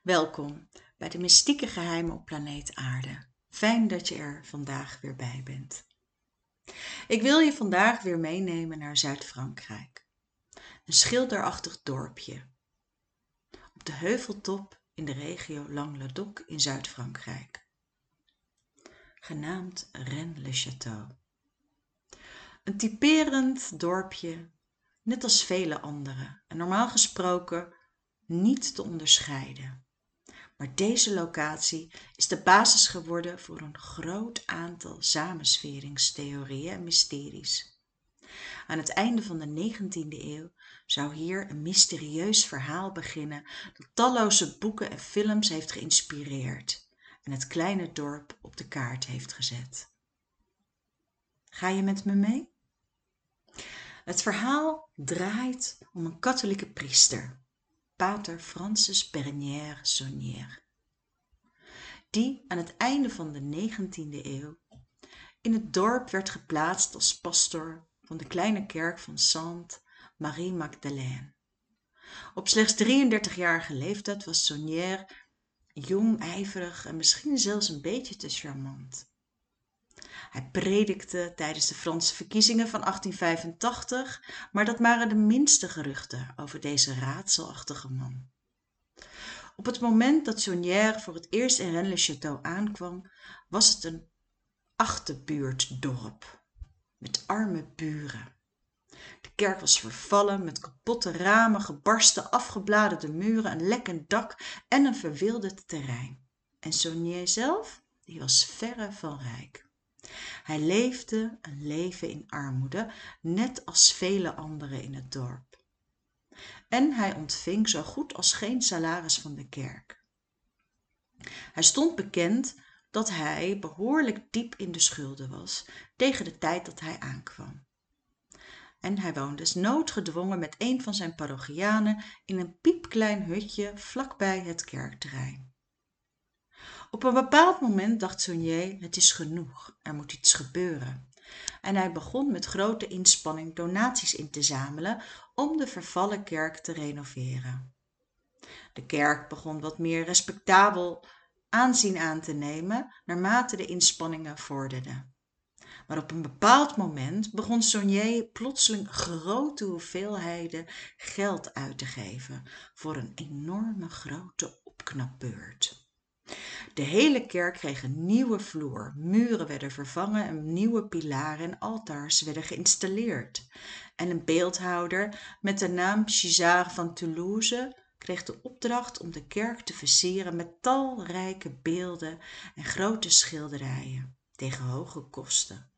Welkom bij de mystieke geheimen op planeet Aarde. Fijn dat je er vandaag weer bij bent. Ik wil je vandaag weer meenemen naar Zuid-Frankrijk. Een schilderachtig dorpje. Op de heuveltop in de regio Languedoc in Zuid-Frankrijk. Genaamd Rennes-le-Château. Een typerend dorpje, net als vele andere. En normaal gesproken niet te onderscheiden. Maar deze locatie is de basis geworden voor een groot aantal samensweringstheorieën en mysteries. Aan het einde van de 19e eeuw zou hier een mysterieus verhaal beginnen dat talloze boeken en films heeft geïnspireerd en het kleine dorp op de kaart heeft gezet. Ga je met me mee? Het verhaal draait om een katholieke priester pater Francis Bernière Saunière die aan het einde van de 19e eeuw in het dorp werd geplaatst als pastor van de kleine kerk van Sainte Marie Magdalene. Op slechts 33-jarige leeftijd was Saunière jong ijverig en misschien zelfs een beetje te charmant. Hij predikte tijdens de Franse verkiezingen van 1885 maar dat waren de minste geruchten over deze raadselachtige man op het moment dat Saunière voor het eerst in Rennes-le-Château aankwam was het een achterbuurtdorp met arme buren. De kerk was vervallen met kapotte ramen gebarsten afgebladerde muren een lekkend dak en een verwilderd terrein. En Saunière zelf die was verre van rijk. Hij leefde een leven in armoede net als vele anderen in het dorp en hij ontving zoo goed als geen salaris van de kerk. Hij stond bekend dat hij behoorlijk diep in de schulden was tegen de tijd dat hij aankwam. En hij woonde noodgedwongen met een van zijn parochianen in een piepklein hutje vlakbij het kerkterrein. Op een bepaald moment dacht Saunier het is genoeg er moet iets gebeuren en hij begon met grote inspanning donaties in te zamelen om de vervallen kerk te renoveren. De kerk begon wat meer respectabel aanzien aan te nemen naarmate de inspanningen vorderden. Maar op een bepaald moment begon Saunier plotseling grote hoeveelheden geld uit te geven voor een enorme grote opknapbeurt de heele kerk kreeg een nieuwe vloer. Muren werden vervangen en nieuwe pilaren en altaars werden geïnstalleerd. En een beeldhouwer met de naam Chisard van Toulouse kreeg de opdracht om de kerk te versieren met talrijke beelden en grote schilderijen tegen hoge kosten.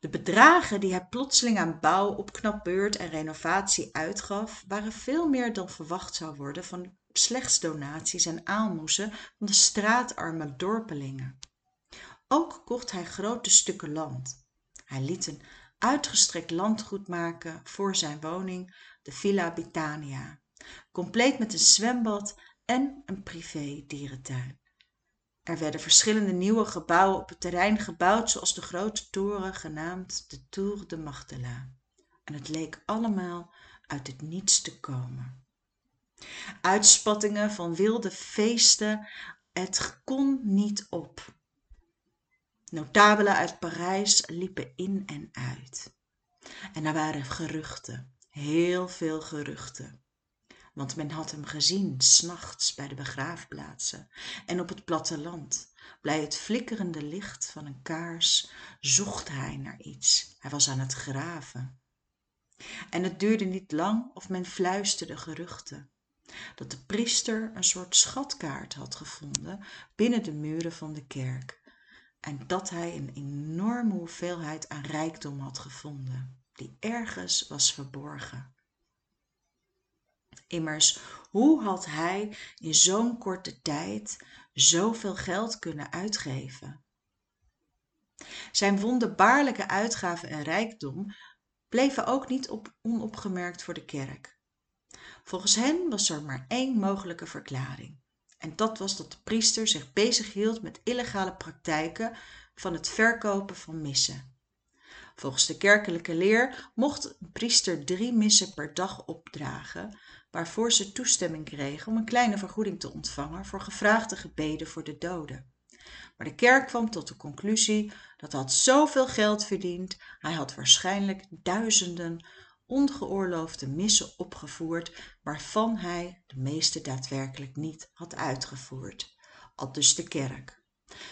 De bedragen die hij plotseling aan bouw opknapbeurt en renovatie uitgaf waren veel meer dan verwacht zou worden van slechts donaties en aalmoezen van de straatarme dorpelingen. Ook kocht hij groote stukken land. Hij liet een uitgestrekt landgoed maken voor zijn woning de villa Bitania compleet met een zwembad en een privé dierentuin. Er werden verschillende nieuwe gebouwen op het terrein gebouwd zoals de groote toren genaamd de tour de Magdela en het leek allemaal uit het niets te komen uitspattingen van wilde feesten het kon niet op. Notabelen uit parijs liepen in en uit. En er waren geruchten heel veel geruchten. Want men had hem gezien s nachts bij de begraafplaatsen en op het platteland. Bij het flikkerende licht van een kaars zocht hij naar iets. Hij was aan het graven. En het duurde niet lang of men fluisterde geruchten dat de priester een soort schatkaart had gevonden binnen de muren van de kerk. En dat hij een enorme hoeveelheid aan rijkdom had gevonden die ergens was verborgen. Immers hoe had hij in zoo'n korte tijd zooveel geld kunnen uitgeven? Zijn wonderbaarlijke uitgaven en rijkdom bleven ook niet op onopgemerkt voor de kerk volgens hen was er maar één mogelijke verklaring en dat was dat de priester zich bezig hield met illegale praktijken van het verkoopen van missen volgens de kerkelijke leer mocht een priester drie missen per dag opdragen waarvoor ze toestemming kregen om een kleine vergoeding te ontvangen voor gevraagde gebeden voor de doden. Maar de kerk kwam tot de conclusie dat had zoveel geld verdiend, hij had waarschijnlijk duizenden ongeoorloofde missen opgevoerd, waarvan hij de meeste daadwerkelijk niet had uitgevoerd. Aldus de kerk.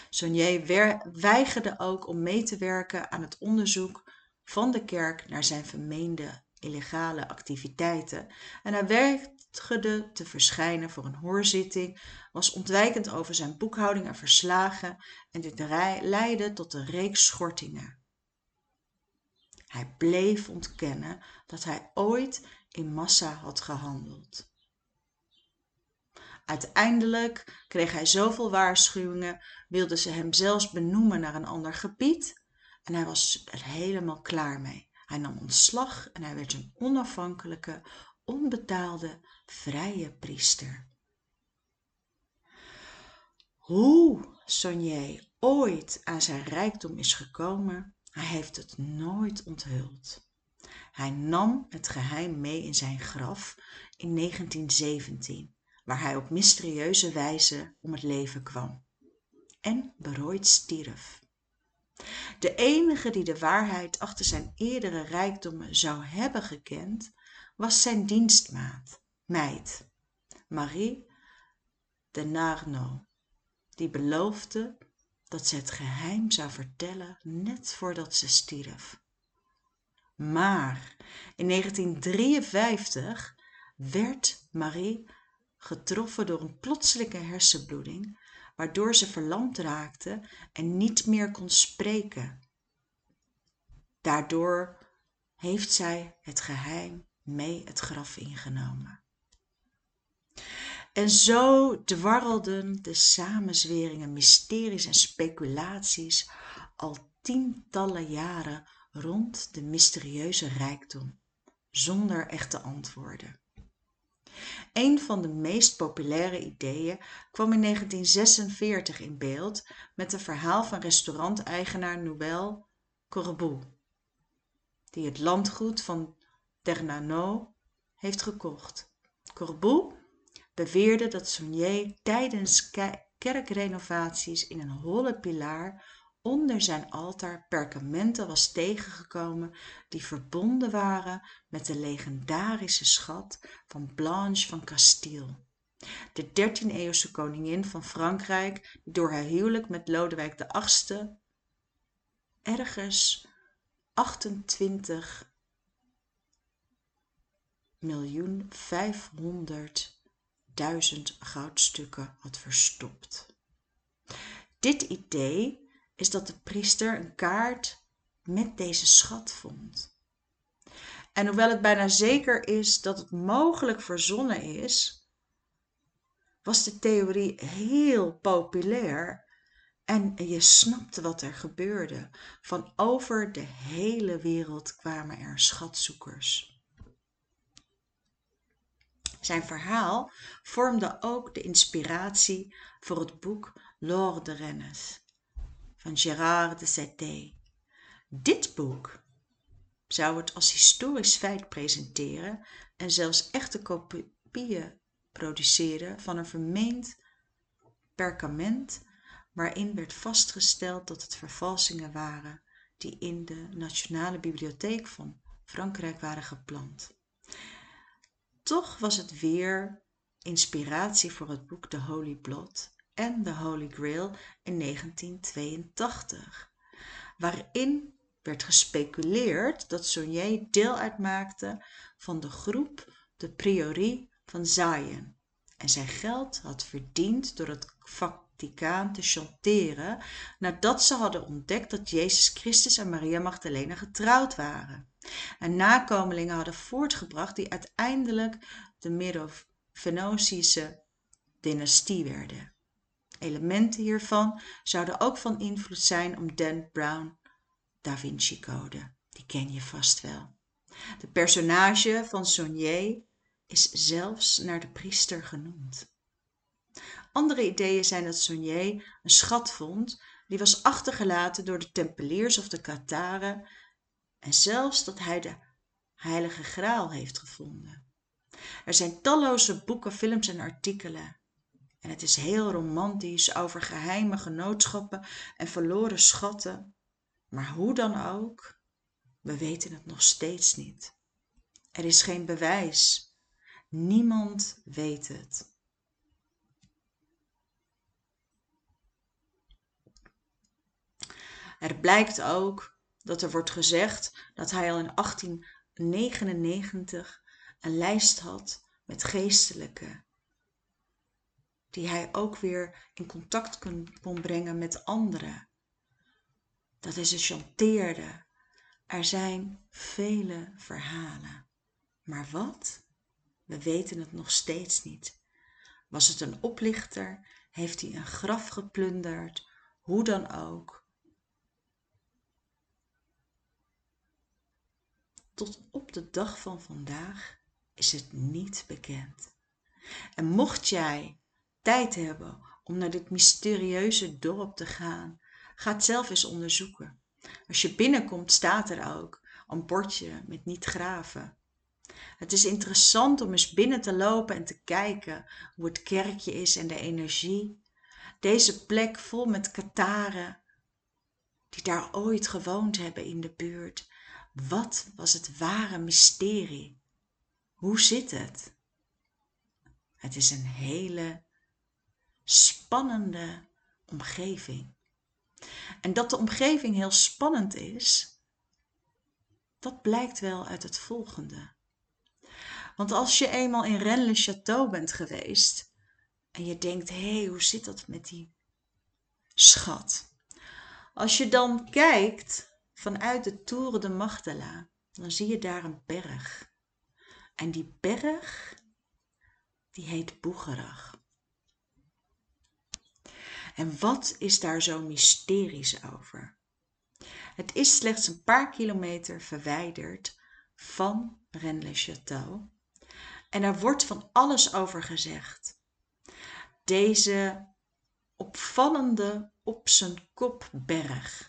Saunier weigerde ook om mee te werken aan het onderzoek van de kerk naar zijn vermeende illegale activiteiten en hij weigerde te verschijnen voor een hoorzitting, was ontwijkend over zijn boekhouding en verslagen en dit leidde tot een reeks schortingen. Hij bleef ontkennen dat hij ooit in massa had gehandeld. Uiteindelijk kreeg hij zoveel waarschuwingen, wilden ze hem zelfs benoemen naar een ander gebied en hij was er helemaal klaar mee. Hij nam ontslag en hij werd een onafhankelijke, onbetaalde, vrije priester. Hoe Sonier ooit aan zijn rijkdom is gekomen, hij heeft het nooit onthuld. Hij nam het geheim mee in zijn graf in 1917, waar hij op mysterieuze wijze om het leven kwam en berooid stierf. De enige die de waarheid achter zijn eerdere rijkdommen zou hebben gekend, was zijn dienstmaat, meid, Marie de Narno, die beloofde dat ze het geheim zou vertellen net voordat ze stierf. Maar in 1953 werd Marie getroffen door een plotselinge hersenbloeding, waardoor ze verlamd raakte en niet meer kon spreken. Daardoor heeft zij het geheim mee het graf ingenomen. En zo dwarrelden de samenzweringen, mysteries en speculaties al tientallen jaren rond de mysterieuze rijkdom, zonder echte antwoorden. Een van de meest populaire ideeën kwam in 1946 in beeld met het verhaal van restauranteigenaar Noël Corbeau, die het landgoed van Ternano heeft gekocht. Corbeau beweerde dat Saunier tijdens kerkrenovaties in een holle pilaar onder zijn altaar perkamenten was tegengekomen die verbonden waren met de legendarische schat van Blanche van Castille, de 13e-eeuwse koningin van Frankrijk die door haar huwelijk met Lodewijk VIII ergens 28 miljoen 500 duizend goudstukken had verstopt. Dit idee is dat de priester een kaart met deze schat vond. En hoewel het bijna zeker is dat het mogelijk verzonnen is, was de theorie heel populair en je snapte wat er gebeurde. Van over de hele wereld kwamen er schatzoekers. Zijn verhaal vormde ook de inspiratie voor het boek L'Or de Rennes van Gérard de Saté. Dit boek zou het als historisch feit presenteren en zelfs echte kopieën produceren van een vermeend perkament waarin werd vastgesteld dat het vervalsingen waren die in de Nationale Bibliotheek van Frankrijk waren geplant. Toch was het weer inspiratie voor het boek The Holy Blood en The Holy Grail in 1982, waarin werd gespeculeerd dat Saunier deel uitmaakte van de groep de Priorie van Zion en zijn geld had verdiend door het Te chanteren nadat ze hadden ontdekt dat Jezus Christus en Maria Magdalena getrouwd waren en nakomelingen hadden voortgebracht die uiteindelijk de Medo-Venotische dynastie werden. Elementen hiervan zouden ook van invloed zijn om Dan Brown Da Vinci Code. Die ken je vast wel. De personage van Saunier is zelfs naar de priester genoemd. Andere ideeën zijn dat Saunier een schat vond die was achtergelaten door de tempeliers of de Kataren en zelfs dat hij de heilige graal heeft gevonden. Er zijn talloze boeken, films en artikelen. En het is heel romantisch over geheime genootschappen en verloren schatten. Maar hoe dan ook, we weten het nog steeds niet. Er is geen bewijs. Niemand weet het. Er blijkt ook dat er wordt gezegd dat hij al in 1899 een lijst had met geestelijken die hij ook weer in contact kon brengen met anderen. Dat hij ze chanteerde. Er zijn vele verhalen. Maar wat? We weten het nog steeds niet. Was het een oplichter? Heeft hij een graf geplunderd? Hoe dan ook. Tot op de dag van vandaag is het niet bekend. En mocht jij tijd hebben om naar dit mysterieuze dorp te gaan, ga het zelf eens onderzoeken. Als je binnenkomt staat er ook een bordje met niet graven. Het is interessant om eens binnen te lopen en te kijken hoe het kerkje is en de energie. Deze plek vol met Kataren die daar ooit gewoond hebben in de buurt. Wat was het ware mysterie? Hoe zit het? Het is een hele spannende omgeving. En dat de omgeving heel spannend is, dat blijkt wel uit het volgende. Want als je eenmaal in Rennes-le-Château bent geweest en je denkt, hé, hey, hoe zit dat met die schat? Als je dan kijkt vanuit de Tour de Magdala, dan zie je daar een berg. En die berg, die heet Boegerag. En wat is daar zo mysterisch over? Het is slechts een paar kilometer verwijderd van Rennes-le-Château en er wordt van alles over gezegd. Deze opvallende op zijn kop berg.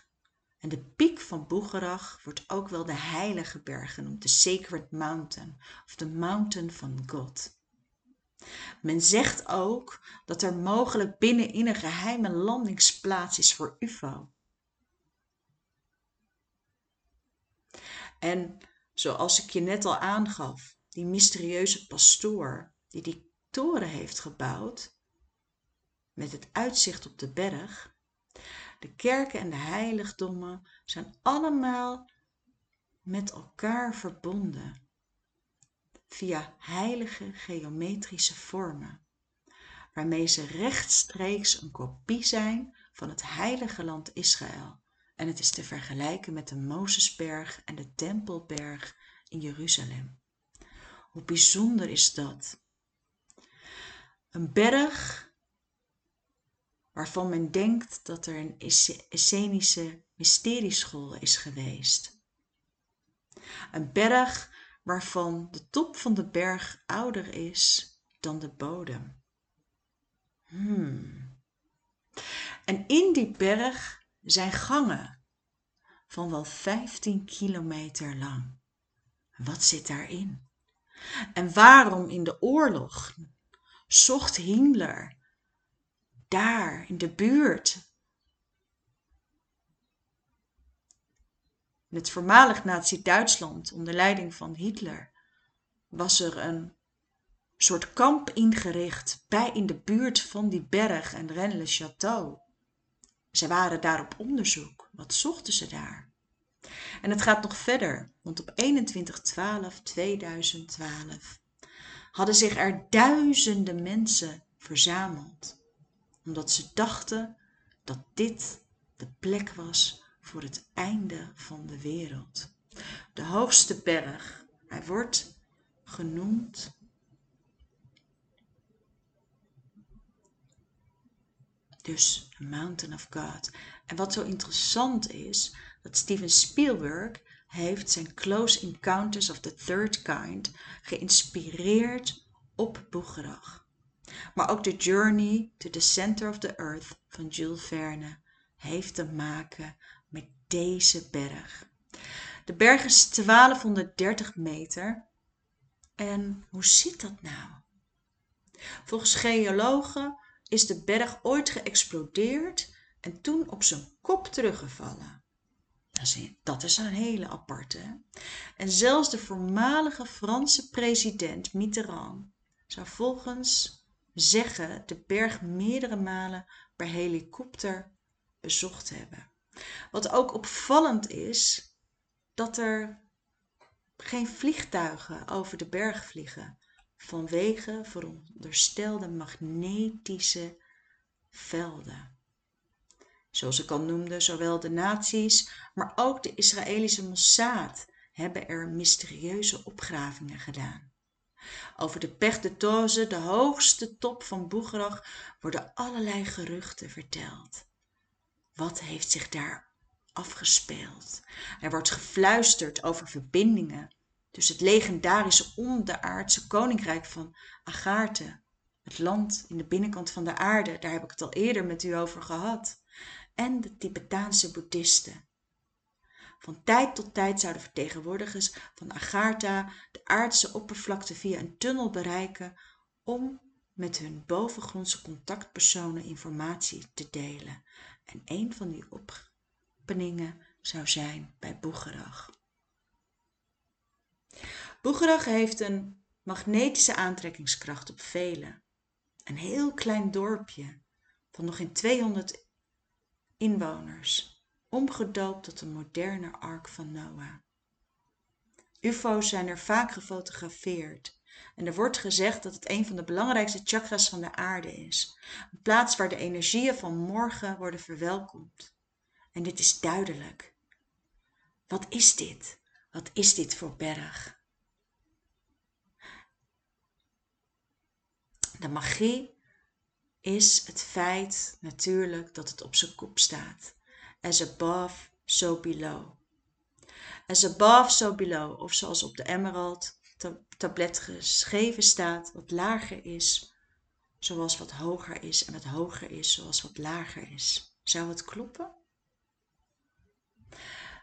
En de piek van Boegerag wordt ook wel de heilige berg genoemd, de Sacred Mountain of de Mountain van God. Men zegt ook dat er mogelijk binnenin een geheime landingsplaats is voor UFO. En zoals ik je net al aangaf, die mysterieuze pastoor die die toren heeft gebouwd, met het uitzicht op de berg, de kerken en de heiligdommen zijn allemaal met elkaar verbonden via heilige geometrische vormen, waarmee ze rechtstreeks een kopie zijn van het heilige land Israël. En het is te vergelijken met de Mozesberg en de Tempelberg in Jeruzalem. Hoe bijzonder is dat? Een berg waarvan men denkt dat er een Essenische mysterieschool is geweest. Een berg waarvan de top van de berg ouder is dan de bodem. Hmm. En in die berg zijn gangen van wel 15 kilometer lang. Wat zit daarin? En waarom in de oorlog zocht Himmler daar in de buurt In het voormalig Nazi-Duitsland onder leiding van Hitler was er een soort kamp ingericht bij in de buurt van die berg en Rennes-le-Château. Ze waren daar op onderzoek. Wat zochten ze daar? En het gaat nog verder, want op 21-12-2012 hadden zich er duizenden mensen verzameld, omdat ze dachten dat dit de plek was voor het einde van de wereld. De hoogste berg. Hij wordt genoemd dus de Mountain of God. En wat zo interessant is, dat Steven Spielberg heeft zijn Close Encounters of the Third Kind geïnspireerd op Boegerag. Maar ook The Journey to the Center of the Earth van Jules Verne heeft te maken met deze berg. De berg is 1230 meter En hoe zit dat nou? Volgens geologen is de berg ooit geëxplodeerd en toen op zijn kop teruggevallen. Dat is een hele aparte. En zelfs de voormalige Franse president Mitterrand zou volgens zeggen de berg meerdere malen per helikopter bezocht hebben. Wat ook opvallend is, dat er geen vliegtuigen over de berg vliegen vanwege veronderstelde magnetische velden. Zoals ik al noemde, zowel de nazi's, maar ook de Israëlische Mossad hebben er mysterieuze opgravingen gedaan. Over de Pech de Toze, de hoogste top van Boegerag, worden allerlei geruchten verteld. Wat heeft zich daar afgespeeld? Er wordt gefluisterd over verbindingen tussen het legendarische onderaardse koninkrijk van Agarthe, het land in de binnenkant van de aarde, daar heb ik het al eerder met u over gehad, en de Tibetaanse boeddhisten. Van tijd tot tijd zouden vertegenwoordigers van Agartha de aardse oppervlakte via een tunnel bereiken om met hun bovengrondse contactpersonen informatie te delen. En een van die openingen zou zijn bij Boegerag. Boegerag heeft een magnetische aantrekkingskracht op velen. Een heel klein dorpje van nog in 200 inwoners, omgedoopt tot een moderne ark van Noah. UFO's zijn er vaak gefotografeerd en er wordt gezegd dat het een van de belangrijkste chakras van de aarde is, een plaats waar de energieën van morgen worden verwelkomd. En dit is duidelijk. Wat is dit? Wat is dit voor berg? De magie is het feit natuurlijk dat het op zijn kop staat. As above, so below. As above, so below. Of zoals op de emerald tablet geschreven staat, wat lager is, zoals wat hoger is. En wat hoger is, zoals wat lager is. Zou het kloppen?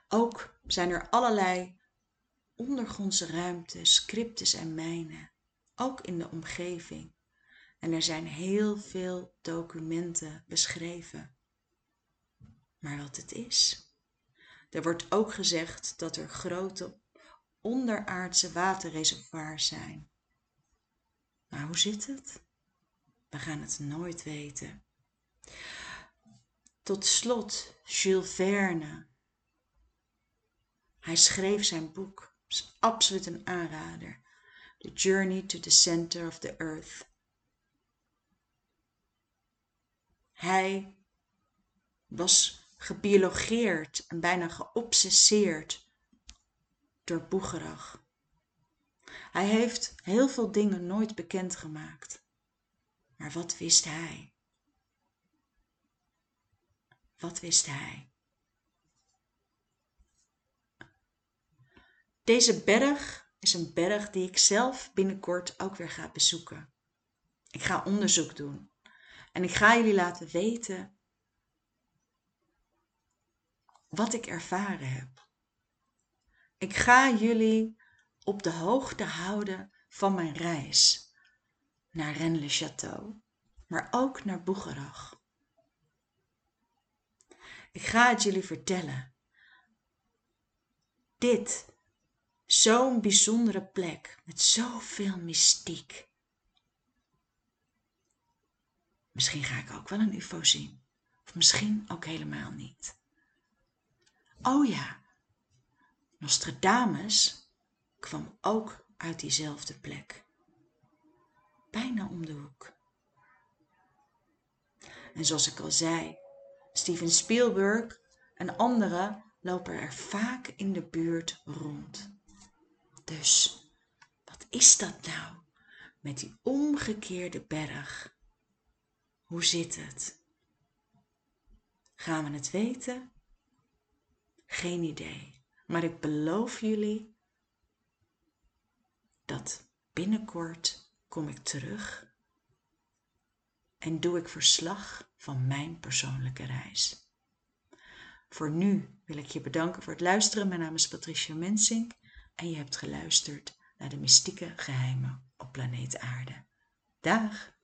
Ook zijn er allerlei ondergrondse ruimtes, cryptes en mijnen, ook in de omgeving. En er zijn heel veel documenten beschreven. Maar wat het is. Er wordt ook gezegd dat er grote onderaardse waterreservoirs zijn. Maar hoe zit het? We gaan het nooit weten. Tot slot Jules Verne. Hij schreef zijn boek, is absoluut een aanrader. The Journey to the Center of the Earth. Hij was gebiologeerd en bijna geobsesseerd door Boegerag. Hij heeft heel veel dingen nooit bekendgemaakt. Maar wat wist hij? Wat wist hij? Deze berg is een berg die ik zelf binnenkort ook weer ga bezoeken. Ik ga onderzoek doen. En ik ga jullie laten weten wat ik ervaren heb. Ik ga jullie op de hoogte houden van mijn reis naar Rennes-le-Château, maar ook naar Boegerag. Ik ga het jullie vertellen. Dit, zo'n bijzondere plek met zoveel mystiek Misschien ga ik ook wel een UFO zien. Of misschien ook helemaal niet. Oh ja, Nostradamus kwam ook uit diezelfde plek. Bijna om de hoek. En zoals ik al zei, Steven Spielberg en anderen lopen er vaak in de buurt rond. Dus, wat is dat nou met die omgekeerde berg? Hoe zit het? Gaan we het weten? Geen idee. Maar ik beloof jullie dat binnenkort kom ik terug en doe ik verslag van mijn persoonlijke reis. Voor nu wil ik je bedanken voor het luisteren. Mijn naam is Patricia Mensink en je hebt geluisterd naar de mystieke geheimen op planeet aarde dag